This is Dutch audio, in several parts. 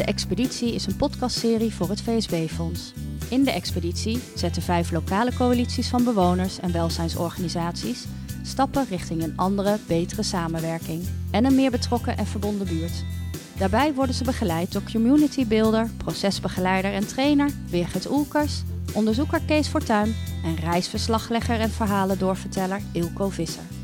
De Expeditie is een podcastserie voor het VSB-fonds. In de expeditie zetten vijf lokale coalities van bewoners en welzijnsorganisaties stappen richting een andere, betere samenwerking en een meer betrokken en verbonden buurt. Daarbij worden ze begeleid door community builder, procesbegeleider en trainer Birgit Oelkers, onderzoeker Kees Fortuyn en reisverslaglegger en verhalendoorverteller Ilko Visser.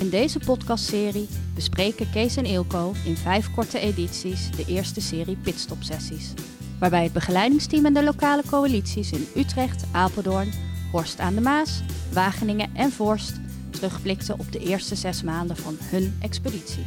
In deze podcastserie bespreken Kees en Ilko in vijf korte edities de eerste serie pitstop-sessies. Waarbij het begeleidingsteam en de lokale coalities in Utrecht, Apeldoorn, Horst aan de Maas, Wageningen en Vorst terugblikten op de eerste zes maanden van hun expeditie.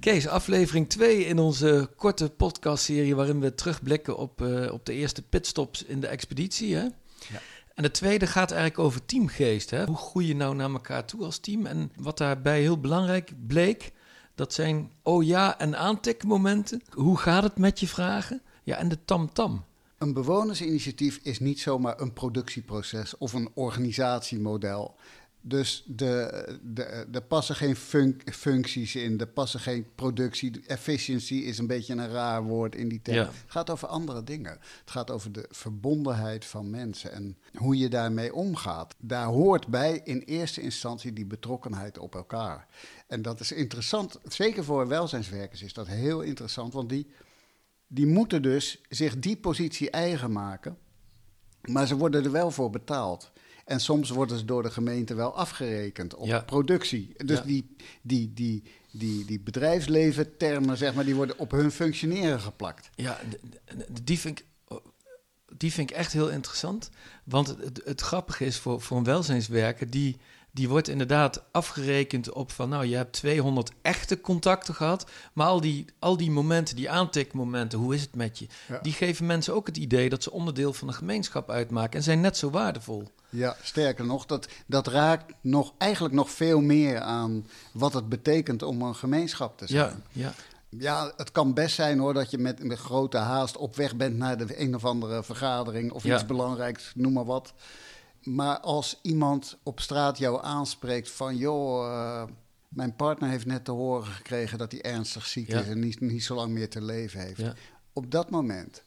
Kees, aflevering 2 in onze korte podcastserie waarin we terugblikken op, uh, op de eerste pitstops in de expeditie. Hè? Ja. En de tweede gaat eigenlijk over teamgeest. Hè? Hoe groei je nou naar elkaar toe als team? En wat daarbij heel belangrijk bleek, dat zijn oh ja en aantikmomenten. Hoe gaat het met je vragen? Ja, en de tam -tam. Een bewonersinitiatief is niet zomaar een productieproces of een organisatiemodel. Dus de, de, er passen geen functies in, er passen geen productie. Efficiency is een beetje een raar woord in die term. Het gaat over andere dingen. Het gaat over de verbondenheid van mensen en hoe je daarmee omgaat. Daar hoort bij in eerste instantie die betrokkenheid op elkaar. En dat is interessant, zeker voor welzijnswerkers is dat heel interessant, want die die moeten dus zich die positie eigen maken. Maar ze worden er wel voor betaald. En soms worden ze door de gemeente wel afgerekend op productie. Dus die, die, die, die, die bedrijfsleven termen, zeg maar, die worden op hun functioneren geplakt. Ja, die vind ik, die vind ik echt heel interessant. Want het, het grappige is voor, voor een welzijnswerker, die die wordt inderdaad afgerekend op van, nou, je hebt 200 echte contacten gehad, maar al die, al die momenten, die aantikmomenten, hoe is het met je, die geven mensen ook het idee dat ze onderdeel van een gemeenschap uitmaken en zijn net zo waardevol. Ja, sterker nog, dat, dat raakt nog, eigenlijk nog veel meer aan wat het betekent om een gemeenschap te zijn. Ja, ja. Ja, het kan best zijn hoor dat je met een grote haast op weg bent naar de een of andere vergadering of iets belangrijks, noem maar wat. Maar als iemand op straat jou aanspreekt van joh, uh, mijn partner heeft net te horen gekregen dat hij ernstig ziek is en niet, niet zo lang meer te leven heeft. Op dat moment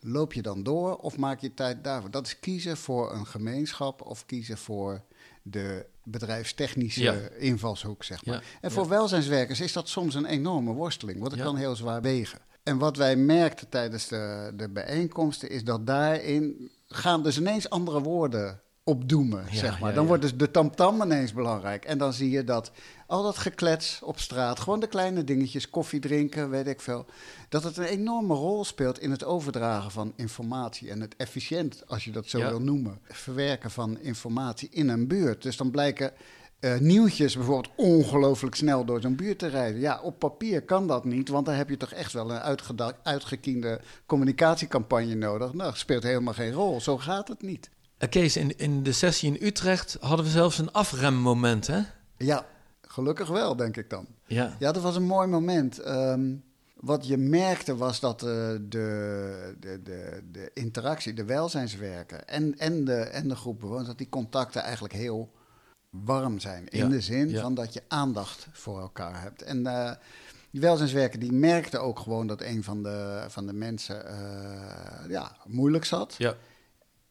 loop je dan door of maak je tijd daarvoor? Dat is kiezen voor een gemeenschap of kiezen voor de bedrijfstechnische invalshoek, zeg maar. En voor welzijnswerkers is dat soms een enorme worsteling, want het kan heel zwaar wegen. En wat wij merkten tijdens de, de bijeenkomsten is dat daarin gaan dus ineens andere woorden opdoemen, zeg maar. dan wordt dus de tamtam ineens belangrijk. En dan zie je dat al dat geklets op straat, gewoon de kleine dingetjes, koffie drinken, weet ik veel, dat het een enorme rol speelt in het overdragen van informatie en het efficiënt, als je dat zo wil noemen, verwerken van informatie in een buurt. Dus dan blijken uh, nieuwtjes bijvoorbeeld ongelooflijk snel door zo'n buurt te rijden. Ja, op papier kan dat niet, want dan heb je toch echt wel een uitgekiende communicatiecampagne nodig. Nou, dat speelt helemaal geen rol. Zo gaat het niet. Uh, Kees, in, in de sessie in Utrecht hadden we zelfs een afremmoment, hè? Ja, gelukkig wel, denk ik dan. Ja, ja dat was een mooi moment. Ehm, wat je merkte was dat uh, de, de, de, de interactie, de welzijnswerker en, en, de, en de groep bewoners, dat die contacten eigenlijk heel warm zijn. In de zin van dat je aandacht voor elkaar hebt. En uh, die welzijnswerker die merkte ook gewoon dat een van de, van de mensen uh, ja, moeilijk zat. Ja.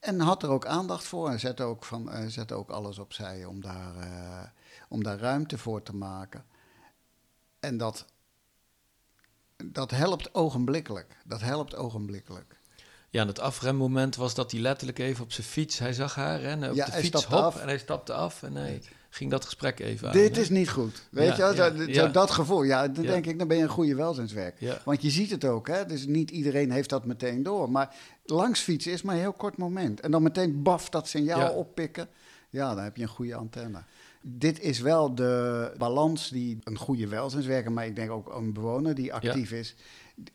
En had er ook aandacht voor en zette ook, van, uh, zette ook alles opzij om daar, uh, om daar ruimte voor te maken. En dat, dat helpt ogenblikkelijk. Dat helpt ogenblikkelijk. Ja, en het afremmoment was dat hij letterlijk even op zijn fiets, hij zag haar rennen op ja, de fiets, hop, af. en hij stapte af en hij ging dat gesprek even aan. Dit is niet goed. Weet je, zo, dat gevoel. Ja, dan denk ik, dan ben je een goede welzijnswerk. Want je ziet het ook, hè. Dus niet iedereen heeft dat meteen door. Maar langs fietsen is maar een heel kort moment. En dan meteen baf dat signaal oppikken. Ja, dan heb je een goede antenne. Dit is wel de balans die een goede welzijnswerker, maar ik denk ook een bewoner die actief is,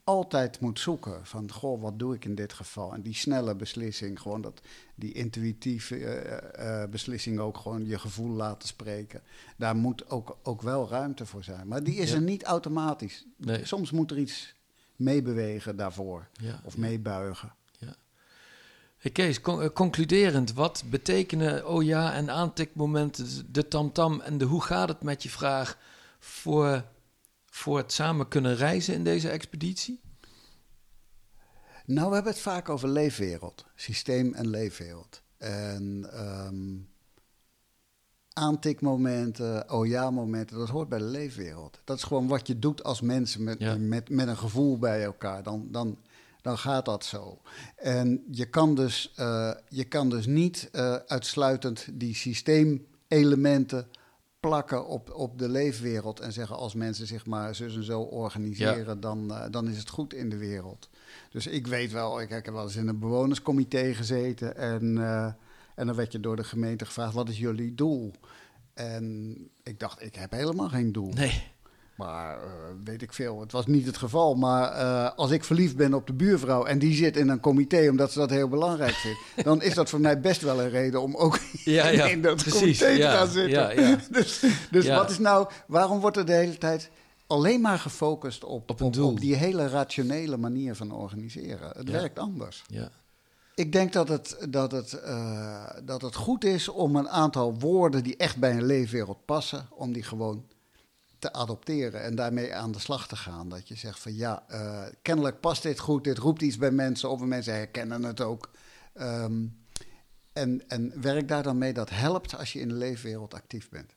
altijd moet zoeken. Van, goh, wat doe ik in dit geval? En die snelle beslissing, gewoon dat, die intuïtieve uh, uh, beslissing ook gewoon je gevoel laten spreken. Daar moet ook, ook wel ruimte voor zijn. Maar die is er niet automatisch. Nee. Soms moet er iets meebewegen daarvoor. of meebuigen. Hey Kees, concluderend, wat betekenen oh ja en aantikmomenten, de tamtam -tam en de hoe gaat het met je vraag voor voor het samen kunnen reizen in deze expeditie? Nou, we hebben het vaak over leefwereld, systeem en leefwereld. En ehm, aantikmomenten, oh ja momenten, dat hoort bij de leefwereld. Dat is gewoon wat je doet als mensen met, met, met een gevoel bij elkaar. Dan, dan, dan gaat dat zo. En je kan dus, uh, je kan dus niet uh, uitsluitend die systeemelementen plakken op, op de leefwereld en zeggen als mensen zich maar zo en zo organiseren, dan, uh, dan is het goed in de wereld. Dus ik weet wel, ik, ik heb wel eens in een bewonerscomité gezeten en, en dan werd je door de gemeente gevraagd, wat is jullie doel? En ik dacht, ik heb helemaal geen doel. Nee. Maar uh, weet ik veel, het was niet het geval. Maar uh, als ik verliefd ben op de buurvrouw en die zit in een comité omdat ze dat heel belangrijk vindt, dan is dat voor mij best wel een reden om ook ja, ja, in dat precies, comité ja, te gaan zitten. dus dus wat is nou, waarom wordt er de hele tijd alleen maar gefocust op, op, op, op die hele rationele manier van organiseren? Het werkt anders. Ja. Ik denk dat het, dat, het, uh, dat het goed is om een aantal woorden die echt bij een leefwereld passen, om die gewoon te adopteren en daarmee aan de slag te gaan. Dat je zegt van ja, uh, kennelijk past dit goed, dit roept iets bij mensen of mensen herkennen het ook. Um, en, en werk daar dan mee, dat helpt als je in de leefwereld actief bent.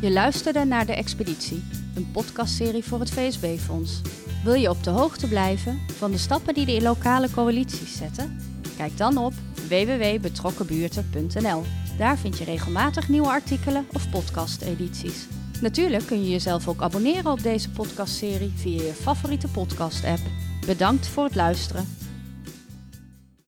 Je luisterde naar De Expeditie, een podcastserie voor het VSB-fonds. Wil je op de hoogte blijven van de stappen die de lokale coalities zetten? Kijk dan op www.betrokkenbuurten.nl. Daar vind je regelmatig nieuwe artikelen of podcast-edities. Natuurlijk kun je jezelf ook abonneren op deze podcastserie via je favoriete podcast-app. Bedankt voor het luisteren.